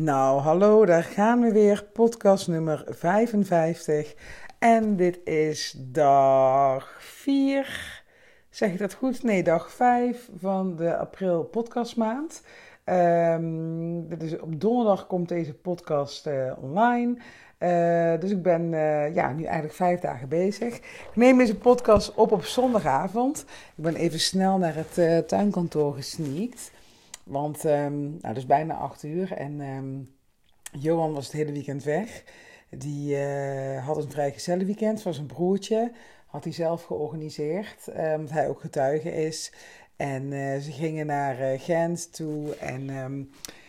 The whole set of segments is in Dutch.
Nou, hallo, daar gaan we weer. Podcast nummer 55. En dit is dag 4. Zeg ik dat goed? Nee, dag 5 van de april podcastmaand. Um, is, op donderdag komt deze podcast uh, online. Uh, dus ik ben uh, ja, nu eigenlijk vijf dagen bezig. Ik neem deze podcast op op zondagavond. Ik ben even snel naar het tuinkantoor gesneakt. Want um, nou, het is bijna acht uur en um, Johan was het hele weekend weg. Die uh, had een vrij gezellig weekend van zijn broertje. Had hij zelf georganiseerd, omdat hij ook getuige is. En uh, ze gingen naar uh, Gent toe en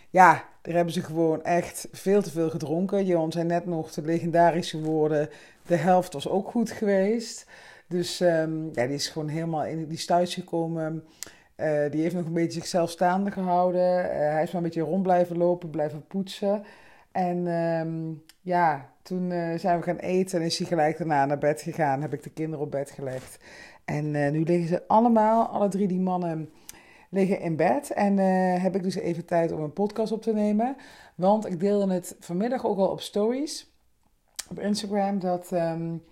ja, daar hebben ze gewoon echt veel te veel gedronken. Johan zei net nog de legendarische woorden, de helft was ook goed geweest. Dus ja, die is gewoon helemaal in die stuits gekomen... Uh, die heeft nog een beetje zichzelf staande gehouden. Uh, hij is maar een beetje rond blijven lopen, blijven poetsen. En um, ja, toen uh, zijn we gaan eten en is hij gelijk daarna naar bed gegaan. Heb ik de kinderen op bed gelegd. En nu liggen ze allemaal, alle drie die mannen, liggen in bed. En heb ik dus even tijd om een podcast op te nemen. Want ik deelde het vanmiddag ook al op stories op Instagram. Dat, um,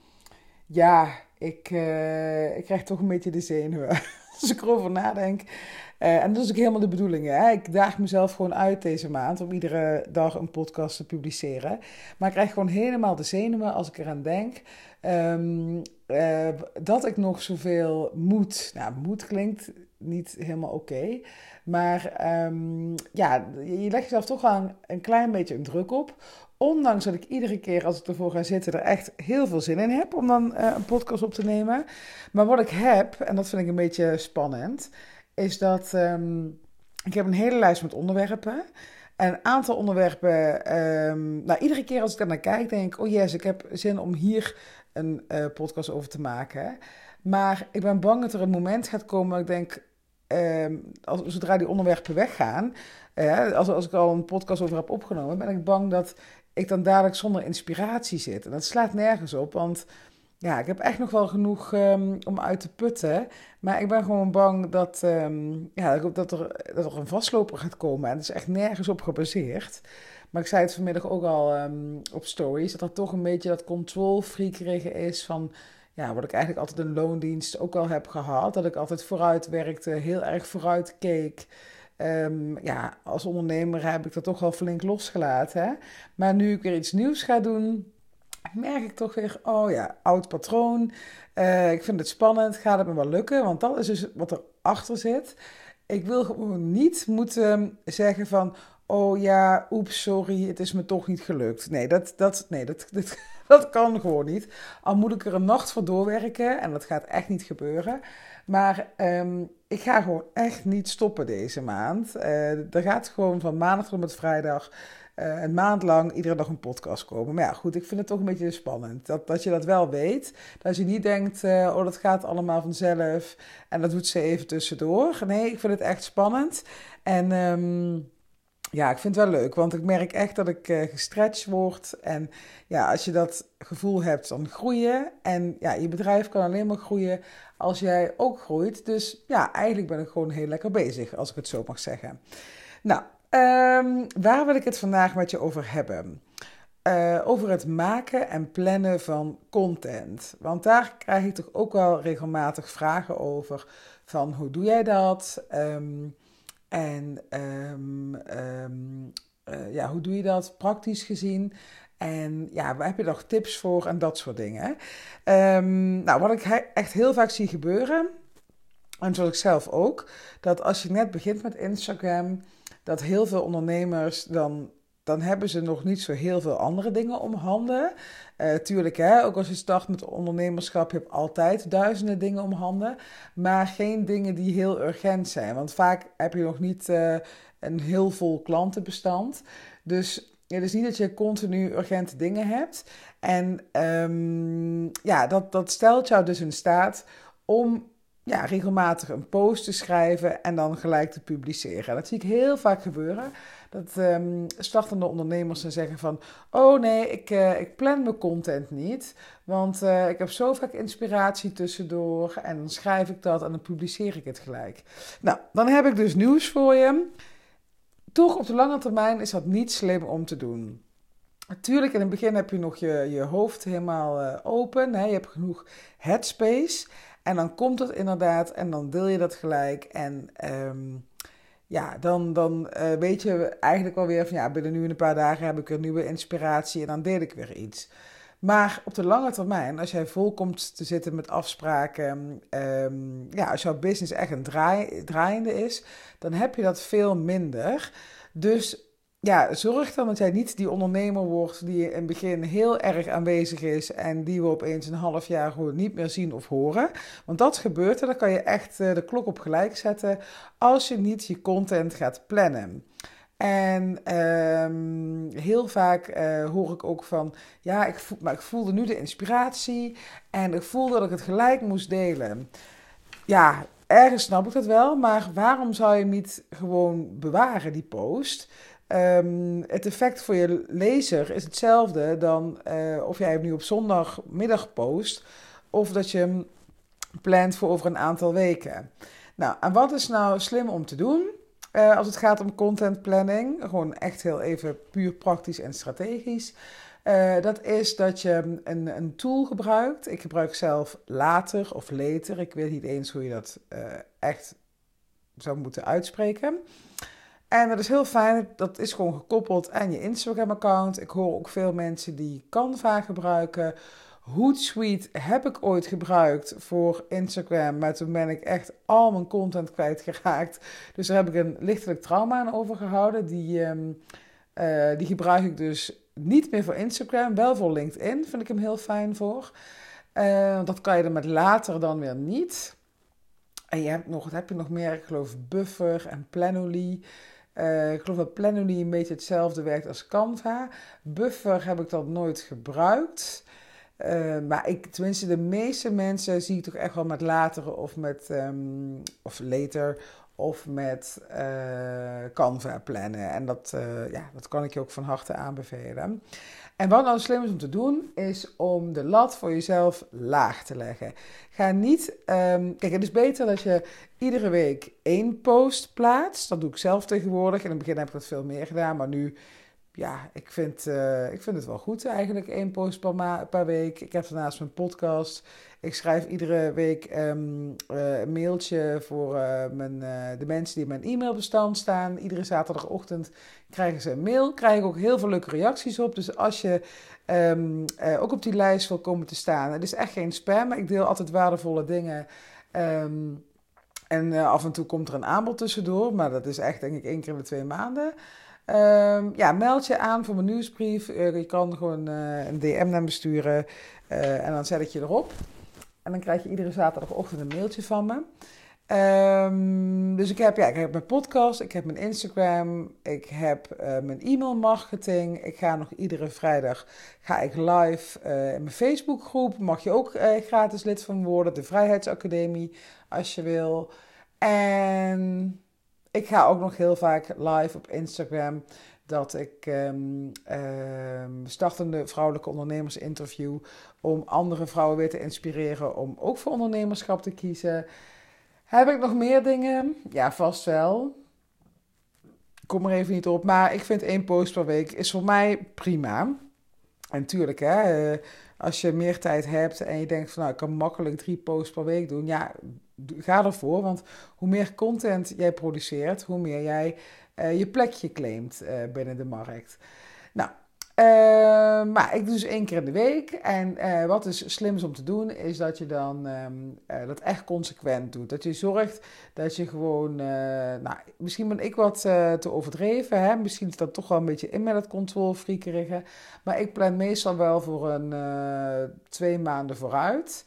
ja, ik, ik krijg toch een beetje de zenuwen. als ik erover nadenk. Uh, en dat is ook helemaal de bedoeling. Hè? Ik daag mezelf gewoon uit deze maand om iedere dag een podcast te publiceren. Maar ik krijg gewoon helemaal de zenuwen als ik eraan denk. Um, uh, dat ik nog zoveel moet. Nou, moet klinkt niet helemaal oké. Maar um, ja, je legt jezelf toch een, een klein beetje een druk op. Ondanks dat ik iedere keer als ik ervoor ga zitten er echt heel veel zin in heb om dan uh, een podcast op te nemen. Maar wat ik heb, en dat vind ik een beetje spannend, is dat um, ik heb een hele lijst met onderwerpen. En een aantal onderwerpen, um, nou iedere keer als ik daar naar kijk, denk ik, oh yes, ik heb zin om hier een uh, podcast over te maken. Maar ik ben bang dat er een moment gaat komen dat ik denk, um, als, zodra die onderwerpen weggaan, uh, als, als ik al een podcast over heb opgenomen, ben ik bang dat ik dan dadelijk zonder inspiratie zit. En dat slaat nergens op, want ja, ik heb echt nog wel genoeg um, om uit te putten. Maar ik ben gewoon bang dat, um, ja, dat, er, dat er een vastloper gaat komen. En dat is echt nergens op gebaseerd. Maar ik zei het vanmiddag ook al um, op stories, dat er toch een beetje dat controlfreakerige is van... Ja, wat ik eigenlijk altijd in loondienst ook al heb gehad. Dat ik altijd vooruit werkte, heel erg vooruit keek. Um, ja, als ondernemer heb ik dat toch wel flink losgelaten. Hè? Maar nu ik weer iets nieuws ga doen, merk ik toch weer, oh ja, oud patroon. Uh, ik vind het spannend, gaat het me wel lukken? Want dat is dus wat erachter zit. Ik wil gewoon niet moeten zeggen van, oh ja, oeps, sorry, het is me toch niet gelukt. Nee, dat, dat, nee, dat, dat, dat kan gewoon niet. Al moet ik er een nacht voor doorwerken en dat gaat echt niet gebeuren. Maar um, ik ga gewoon echt niet stoppen deze maand. Uh, er gaat gewoon van maandag tot met vrijdag uh, een maand lang iedere dag een podcast komen. Maar ja, goed, ik vind het toch een beetje spannend. Dat, dat je dat wel weet. Dat je niet denkt, uh, oh, dat gaat allemaal vanzelf. En dat doet ze even tussendoor. Nee, ik vind het echt spannend. En... Um, ja, ik vind het wel leuk, want ik merk echt dat ik uh, gestretched word. En ja, als je dat gevoel hebt, dan groeien. En ja, je bedrijf kan alleen maar groeien als jij ook groeit. Dus ja, eigenlijk ben ik gewoon heel lekker bezig, als ik het zo mag zeggen. Nou, um, waar wil ik het vandaag met je over hebben? Uh, over het maken en plannen van content. Want daar krijg ik toch ook wel regelmatig vragen over. Van hoe doe jij dat? Um, en um, um, uh, ja, hoe doe je dat praktisch gezien? En ja, waar heb je nog tips voor en dat soort dingen? Um, nou, wat ik echt heel vaak zie gebeuren, en zoals ik zelf ook, dat als je net begint met Instagram, dat heel veel ondernemers dan dan hebben ze nog niet zo heel veel andere dingen om handen. Uh, tuurlijk, hè, ook als je start met ondernemerschap, je altijd duizenden dingen om handen. Maar geen dingen die heel urgent zijn. Want vaak heb je nog niet uh, een heel vol klantenbestand. Dus het is niet dat je continu urgente dingen hebt. En um, ja, dat, dat stelt jou dus in staat om ja, regelmatig een post te schrijven en dan gelijk te publiceren. Dat zie ik heel vaak gebeuren. Dat um, startende ondernemers dan zeggen van... Oh nee, ik, uh, ik plan mijn content niet. Want uh, ik heb zo vaak inspiratie tussendoor. En dan schrijf ik dat en dan publiceer ik het gelijk. Nou, dan heb ik dus nieuws voor je. Toch op de lange termijn is dat niet slim om te doen. Natuurlijk, in het begin heb je nog je, je hoofd helemaal uh, open. Hè? Je hebt genoeg headspace. En dan komt het inderdaad en dan deel je dat gelijk. En um, ja, dan, dan uh, weet je eigenlijk wel weer van ja, binnen nu een paar dagen heb ik een nieuwe inspiratie en dan deel ik weer iets. Maar op de lange termijn, als jij vol komt te zitten met afspraken, um, ja, als jouw business echt een draai, draaiende is, dan heb je dat veel minder. Dus ja, zorg dan dat jij niet die ondernemer wordt die in het begin heel erg aanwezig is en die we opeens een half jaar gewoon niet meer zien of horen. Want dat gebeurt er, dan kan je echt eh, de klok op gelijk zetten als je niet je content gaat plannen. En um, heel vaak uh, hoor ik ook van, ja, ik, voel, maar ik voelde nu de inspiratie en ik voelde dat ik het gelijk moest delen. Ja, ergens snap ik dat wel, maar waarom zou je hem niet gewoon bewaren, die post? Um, het effect voor je lezer is hetzelfde dan uh, of jij hem nu op zondagmiddag post of dat je hem plant voor over een aantal weken. Nou, en wat is nou slim om te doen uh, als het gaat om content planning? Gewoon echt heel even puur praktisch en strategisch. Uh, dat is dat je een, een tool gebruikt. Ik gebruik zelf later of later. Ik weet niet eens hoe je dat echt zou moeten uitspreken. En dat is heel fijn. Dat is gewoon gekoppeld aan je Instagram-account. Ik hoor ook veel mensen die Canva gebruiken. Hootsuite heb ik ooit gebruikt voor Instagram, maar toen ben ik echt al mijn content kwijtgeraakt. Dus daar heb ik een lichtelijk trauma aan overgehouden. Die, um, uh, die gebruik ik dus niet meer voor Instagram, wel voor LinkedIn. Vind ik hem heel fijn voor. Uh, dat kan je er met later dan weer niet. En je hebt nog, wat heb je nog meer? Ik geloof Buffer en Planoly. Uh, ik geloof dat Planoly een beetje hetzelfde werkt als Canva. Buffer heb ik dat nooit gebruikt. Uh, maar ik, tenminste, de meeste mensen zie ik toch echt wel met later of met um, of later of met uh, Canva plannen. En dat, ja, dat kan ik je ook van harte aanbevelen. En wat nou slim is om te doen, is om de lat voor jezelf laag te leggen. Ga niet. Um, kijk, het is beter dat je iedere week één post plaatst. Dat doe ik zelf tegenwoordig. In het begin heb ik dat veel meer gedaan, maar nu. Ja, ik vind, uh, ik vind het wel goed eigenlijk, één post per, per week. Ik heb daarnaast mijn podcast. Ik schrijf iedere week um, uh, een mailtje voor uh, mijn, de mensen die in mijn e-mailbestand staan. Iedere zaterdagochtend krijgen ze een mail. Krijg ik ook heel veel leuke reacties op. Dus als je um, ook op die lijst wil komen te staan. Het is echt geen spam. Ik deel altijd waardevolle dingen. Um, en af en toe komt er een aanbod tussendoor. Maar dat is echt denk ik één keer in de twee maanden. Um, ja, meld je aan voor mijn nieuwsbrief. Uh, je kan gewoon uh, een DM naar me sturen. en dan zet ik je erop. En dan krijg je iedere zaterdagochtend een mailtje van me. Um, dus ik heb, ja, ik heb mijn podcast, ik heb mijn Instagram, ik heb mijn e-mail marketing. Ik ga nog iedere vrijdag ga ik live in mijn Facebookgroep. Mag je ook gratis lid van worden, de Vrijheidsacademie, als je wil. En ik ga ook nog heel vaak live op Instagram dat ik um, um, startende vrouwelijke ondernemers interview om andere vrouwen weer te inspireren om ook voor ondernemerschap te kiezen. Heb ik nog meer dingen? Ja, vast wel. Kom er even niet op. Maar ik vind één post per week is voor mij prima. En tuurlijk, hè, eh, als je meer tijd hebt en je denkt van nou, ik kan makkelijk drie posts per week doen. Ja, ga ervoor. Want hoe meer content jij produceert, hoe meer jij uh, je plekje claimt uh, binnen de markt. Nou, uh, maar ik doe dus één keer in de week. En uh, wat is slims om te doen, is dat je dan uh, dat echt consequent doet. Dat je zorgt dat je gewoon, nou, misschien ben ik wat te overdreven. Hè? Misschien is dat toch wel een beetje in met het controlfriekerige. Maar ik plan meestal wel voor een twee maanden vooruit.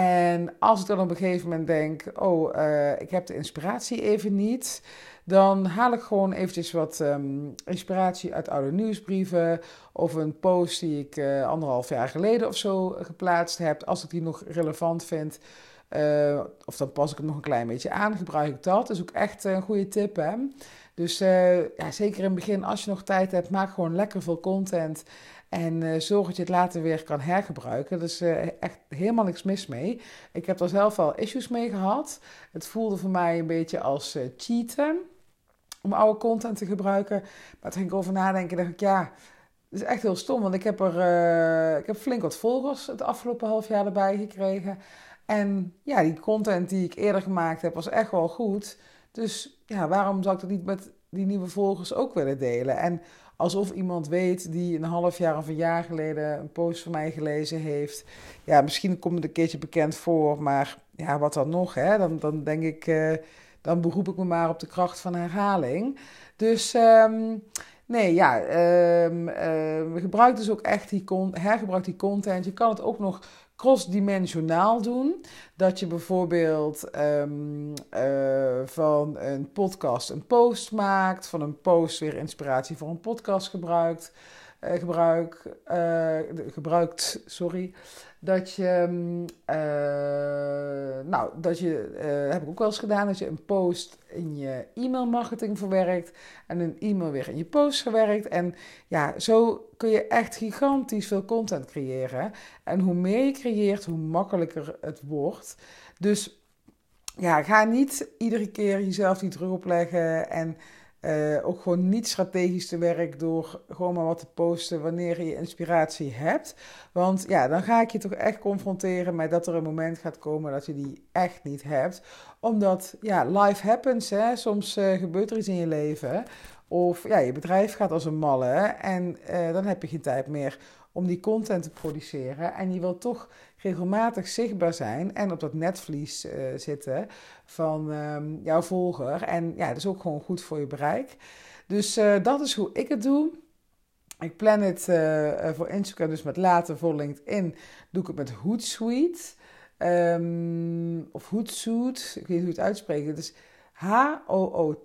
En als ik dan op een gegeven moment denk, oh, ik heb de inspiratie even niet dan haal ik gewoon eventjes wat um, inspiratie uit oude nieuwsbrieven of een post die ik uh, anderhalf jaar geleden of zo geplaatst heb, als ik die nog relevant vind. Uh, of dan pas ik hem nog een klein beetje aan, gebruik ik dat. Dat is ook echt een goede tip. Hè? Dus ja, zeker in het begin, als je nog tijd hebt, maak gewoon lekker veel content. En uh, zorg dat je het later weer kan hergebruiken. Er is uh, echt helemaal niks mis mee. Ik heb er zelf al issues mee gehad. Het voelde voor mij een beetje als uh, cheaten. om oude content te gebruiken. Maar toen ging ik over nadenken, dacht ik, ja, dat is echt heel stom. Want ik heb er ik heb flink wat volgers het afgelopen half jaar erbij gekregen. En ja, die content die ik eerder gemaakt heb, was echt wel goed. Dus ja, waarom zou ik dat niet met die nieuwe volgers ook willen delen? En alsof iemand weet die een half jaar of een jaar geleden een post van mij gelezen heeft. Ja, misschien komt het een keertje bekend voor, maar ja, wat dan nog? Hè? Dan, dan denk ik, uh, dan beroep ik me maar op de kracht van herhaling. Dus um, nee, ja, um, uh, gebruik dus ook echt die, hergebruik die content. Je kan het ook nog crossdimensionaal doen. Dat je bijvoorbeeld um, uh, van een podcast een post maakt, van een post weer inspiratie voor een podcast gebruikt. Uh, gebruik, uh, gebruikt, sorry dat je, uh, nou, dat je, heb ik ook wel eens gedaan, dat je een post in je e-mail marketing verwerkt en een e-mail weer in je post verwerkt. En ja, zo kun je echt gigantisch veel content creëren. En hoe meer je creëert, hoe makkelijker het wordt. Dus ja, ga niet iedere keer jezelf die druk opleggen en uh, ook gewoon niet strategisch te werk door gewoon maar wat te posten wanneer je inspiratie hebt. Want ja, dan ga ik je toch echt confronteren met dat er een moment gaat komen dat je die echt niet hebt. Omdat, ja, life happens, hè. Soms uh, gebeurt er iets in je leven. Of ja, je bedrijf gaat als een malle en uh, dan heb je geen tijd meer om die content te produceren. En je wilt toch regelmatig zichtbaar zijn en op dat netvlies zitten van um, jouw volger. En ja, dat is ook gewoon goed voor je bereik. Dus uh, dat is hoe ik het doe. Ik plan het uh, voor Instagram dus met later. Voor LinkedIn doe ik het met Hootsuite. Um, of Hootsuite, ik weet niet hoe het uitspreken. Het is H-O-O-T-S-U-I-T-E.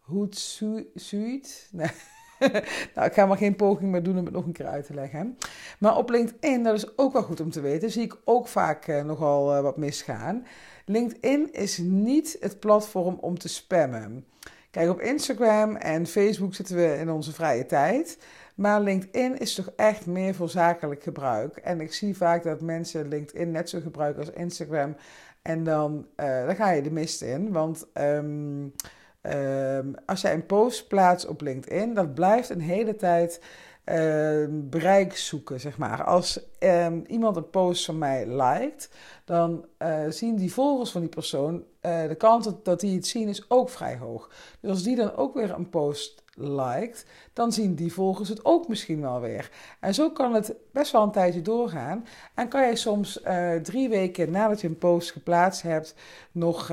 Hootsuite. Nee. nou, ik ga maar geen poging meer doen om het nog een keer uit te leggen. Maar op LinkedIn, dat is ook wel goed om te weten, zie ik ook vaak uh, nogal uh, wat misgaan. LinkedIn is niet het platform om te spammen. Kijk, op Instagram en Facebook zitten we in onze vrije tijd. Maar LinkedIn is toch echt meer voor zakelijk gebruik. En ik zie vaak dat mensen LinkedIn net zo gebruiken als Instagram. En dan, uh, ga je de mist in. Want um, Um, als jij een post plaatst op LinkedIn, dat blijft een hele tijd uh, bereik zoeken, zeg maar. Als um, iemand een post van mij liked, dan uh, zien die volgers van die persoon, uh, de kans dat, die het zien is ook vrij hoog. Dus als die dan ook weer een post liked, dan zien die volgers het ook misschien wel weer. En zo kan het best wel een tijdje doorgaan. En kan je soms uh, drie weken nadat je een post geplaatst hebt, nog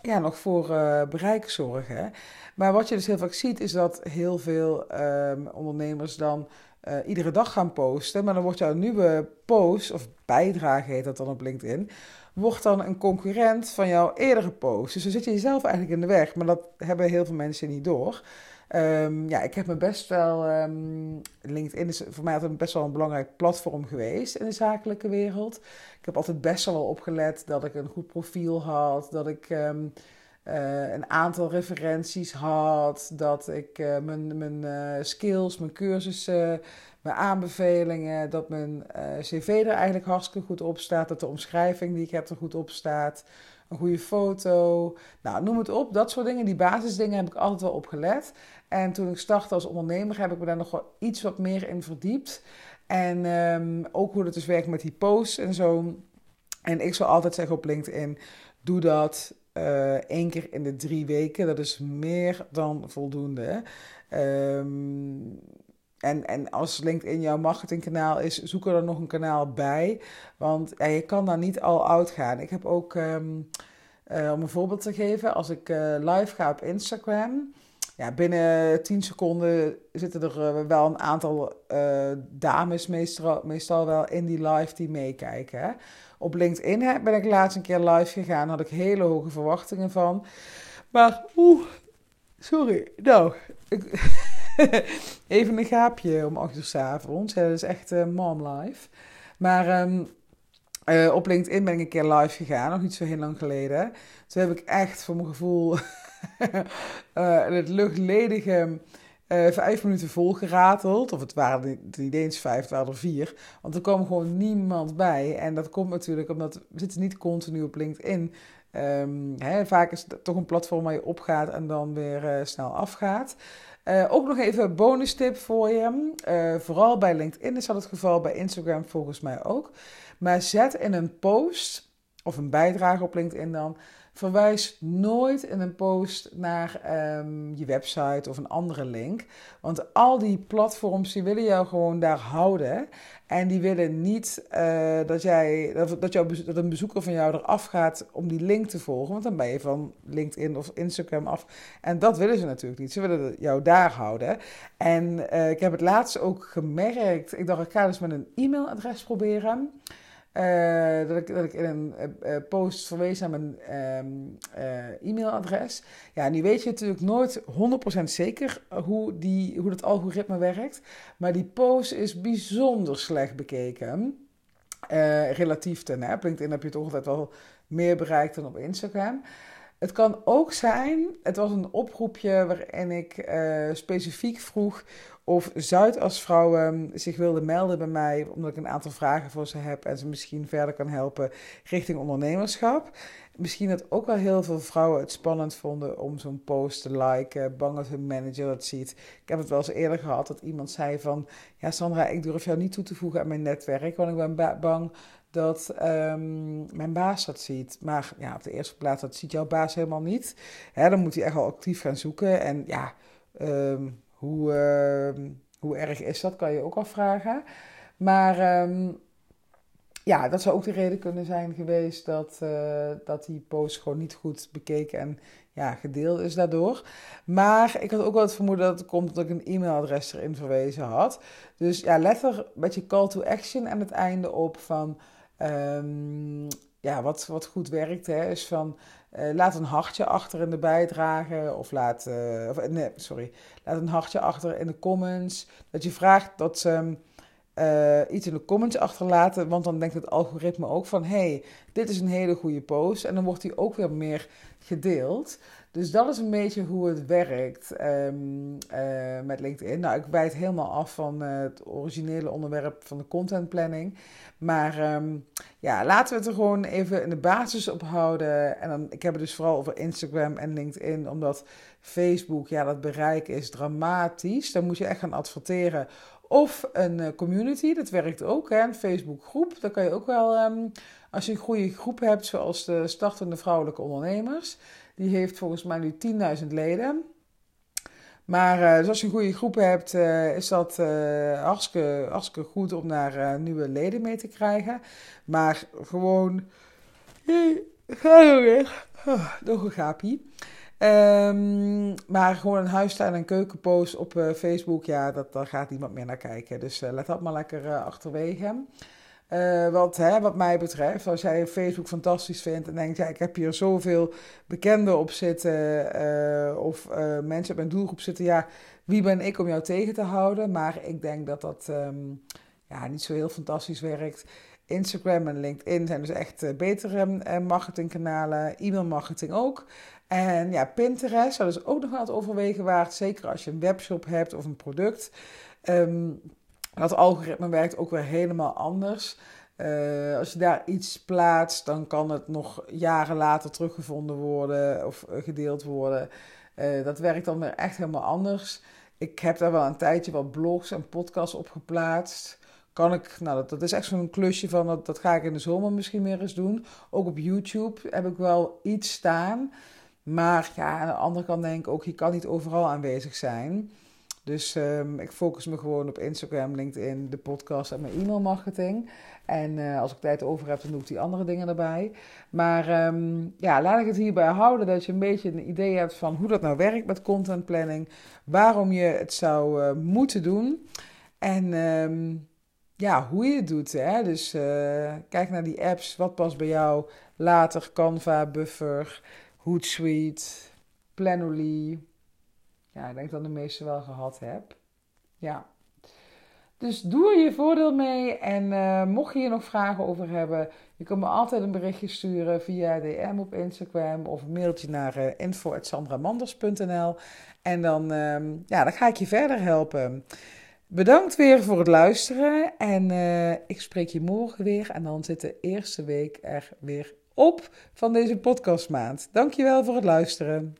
ja, nog voor uh, bereik zorgen. Maar wat je dus heel vaak ziet, is dat heel veel um, ondernemers dan uh, iedere dag gaan posten. Maar dan wordt jouw nieuwe post, of bijdrage heet dat dan op LinkedIn, wordt dan een concurrent van jouw eerdere post. Dus dan zit je jezelf eigenlijk in de weg. Maar dat hebben heel veel mensen niet door. Um, ja, ik heb me best wel. Um, LinkedIn is voor mij altijd best wel een belangrijk platform geweest in de zakelijke wereld. Ik heb altijd best wel opgelet dat ik een goed profiel had, dat ik um, uh, een aantal referenties had, dat ik uh, mijn, mijn uh, skills, mijn cursussen, mijn aanbevelingen, dat mijn cv er eigenlijk hartstikke goed op staat, dat de omschrijving die ik heb er goed op staat een goede foto. Nou, noem het op. Dat soort dingen, die basisdingen heb ik altijd wel op gelet. En toen ik startte als ondernemer heb ik me daar nog wel iets wat meer in verdiept. En um, ook hoe het dus werkt met die posts en zo. En ik zou altijd zeggen op LinkedIn, doe dat uh, één keer in de drie weken. Dat is meer dan voldoende. Um, en, en als LinkedIn jouw marketingkanaal is, zoek er dan nog een kanaal bij. Want je kan daar niet al oud gaan. Ik heb ook, um, uh, om een voorbeeld te geven, als ik uh, live ga op Instagram. Ja, binnen 10 seconden zitten er uh, wel een aantal dames meestal, meestal wel in die live die meekijken. Op LinkedIn ben ik laatst een keer live gegaan. Had ik hele hoge verwachtingen van. Maar, oeh, sorry. Nou, ik... Even een gaapje om 8 uur s avonds. dat is echt uh, mom life. Maar um, uh, op LinkedIn ben ik een keer live gegaan, nog niet zo heel lang geleden. Toen heb ik echt voor mijn gevoel uh, het luchtledige vijf minuten volgerateld. Of het waren niet eens vijf, het waren er vier. Want er kwam gewoon niemand bij. En dat komt natuurlijk omdat we zitten niet continu op LinkedIn Hè, vaak is het toch een platform waar je opgaat en dan weer snel afgaat. ook nog even een bonus tip voor je. vooral bij LinkedIn is dat het geval, bij Instagram volgens mij ook. Maar zet in een post of een bijdrage op LinkedIn dan Verwijs nooit in een post naar ehm, je website of een andere link. Want al die platforms die willen jou gewoon daar houden. En die willen niet uh, dat, jij, dat, een bezoeker van jou eraf gaat om die link te volgen. Want dan ben je van LinkedIn of Instagram af. En dat willen ze natuurlijk niet. Ze willen jou daar houden. En uh, ik heb het laatst ook gemerkt. Ik dacht, ik ga dus met een e-mailadres proberen. Uh, dat, ik, dat ik in een uh, post verwees naar mijn uh, e-mailadres. Ja, nu weet je natuurlijk nooit 100% zeker hoe, die, hoe dat algoritme werkt. Maar die post is bijzonder slecht bekeken. relatief ten app. LinkedIn heb je toch altijd wel meer bereikt dan op Instagram. Het kan ook zijn, het was een oproepje waarin ik specifiek vroeg of Zuidasvrouwen zich wilden melden bij mij, omdat ik een aantal vragen voor ze heb en ze misschien verder kan helpen richting ondernemerschap. Misschien dat ook wel heel veel vrouwen het spannend vonden om zo'n post te liken, bang dat hun manager dat ziet. Ik heb het wel eens eerder gehad dat iemand zei van, ja Sandra, ik durf jou niet toe te voegen aan mijn netwerk, want ik ben bang dat um, mijn baas dat ziet. Maar ja, op de eerste plaats, dat ziet jouw baas helemaal niet. Hè, dan moet hij echt wel actief gaan zoeken. En ja, um, hoe, ehm, hoe erg is dat, kan je ook afvragen. Maar ehm, ja, dat zou ook de reden kunnen zijn geweest dat, uh, dat die post gewoon niet goed bekeken en ja, gedeeld is daardoor. Maar ik had ook wel het vermoeden dat het komt omdat ik een e-mailadres erin verwezen had. Dus ja, let er met je call to action aan het einde op van... Um, ja, wat, wat goed werkt, hè, is van uh, laat een hartje achter in de bijdrage. Of laat, uh, of, nee, sorry, laat een hartje achter in de comments. Dat je vraagt dat ze uh, iets in de comments achterlaten. Want dan denkt het algoritme ook van: hey, dit is een hele goede post. En dan wordt die ook weer meer gedeeld. Dus dat is een beetje hoe het werkt um, uh, met LinkedIn. Nou, ik wijt helemaal af van het originele onderwerp van de content planning. Maar um, ja, laten we het er gewoon even in de basis op houden. En dan, ik heb het dus vooral over Instagram en LinkedIn, omdat Facebook, ja, dat bereik is dramatisch. Dan moet je echt gaan adverteren. Of een uh, community, dat werkt ook, hè, een Facebook groep. Dan kan je ook wel, um, als je een goede groep hebt, zoals de startende vrouwelijke ondernemers die heeft volgens mij nu 10.000 leden. Maar uh, dus als je een goede groep hebt, uh, is dat uh, hartstikke, goed om daar nieuwe leden mee te krijgen. Maar gewoon. Ga je weer. Oh, nog een. Um, maar gewoon een huistuin- en keukenpost op Facebook, ja, dat, daar gaat niemand meer naar kijken. Dus let dat maar lekker achterwege. Uh, wat, hè, wat mij betreft, als jij Facebook fantastisch vindt en denkt, ja, ik heb hier zoveel bekenden op zitten uh, of uh, mensen op mijn doelgroep zitten, ja, wie ben ik om jou tegen te houden? Maar ik denk dat dat um, ja, niet zo heel fantastisch werkt. Instagram en LinkedIn zijn dus echt betere marketingkanalen, e-mail marketing ook. En ja, Pinterest, dat is ook nog wel het overwegen waard, zeker als je een webshop hebt of een product. Um, dat algoritme werkt ook weer helemaal anders. Uh, als je daar iets plaatst, dan kan het nog jaren later teruggevonden worden of eh, gedeeld worden. Uh, dat werkt dan weer echt helemaal anders. Ik heb daar wel een tijdje wat blogs en podcasts op geplaatst. Kan ik, nou, dat, is echt zo'n klusje van dat, dat ga ik in de zomer misschien meer eens doen. Ook op YouTube heb ik wel iets staan. Maar ja, aan de andere kant denk ik ook, je kan niet overal aanwezig zijn. Dus um, ik focus me gewoon op Instagram, LinkedIn, de podcast en mijn e-mailmarketing. En uh, als ik tijd over heb, dan doe ik die andere dingen erbij. Maar um, ja, laat ik het hierbij houden dat je een beetje een idee hebt van hoe dat nou werkt met content planning. Waarom je het zou uh, moeten doen. En um, ja, hoe je het doet. Hè? Dus uh, kijk naar die apps. Wat past bij jou? Later Canva, Buffer, Hootsuite, Planoly. Ja, ik denk dat de meeste wel gehad heb. Ja. Dus doe er je voordeel mee. En uh, mocht je hier nog vragen over hebben, je kunt me altijd een berichtje sturen via DM op Instagram of een mailtje naar uh, info.sandramanders.nl. En dan, uh, ja, dan ga ik je verder helpen. Bedankt weer voor het luisteren. En uh, ik spreek je morgen weer. En dan zit de eerste week er weer op van deze podcastmaand. Dankjewel voor het luisteren.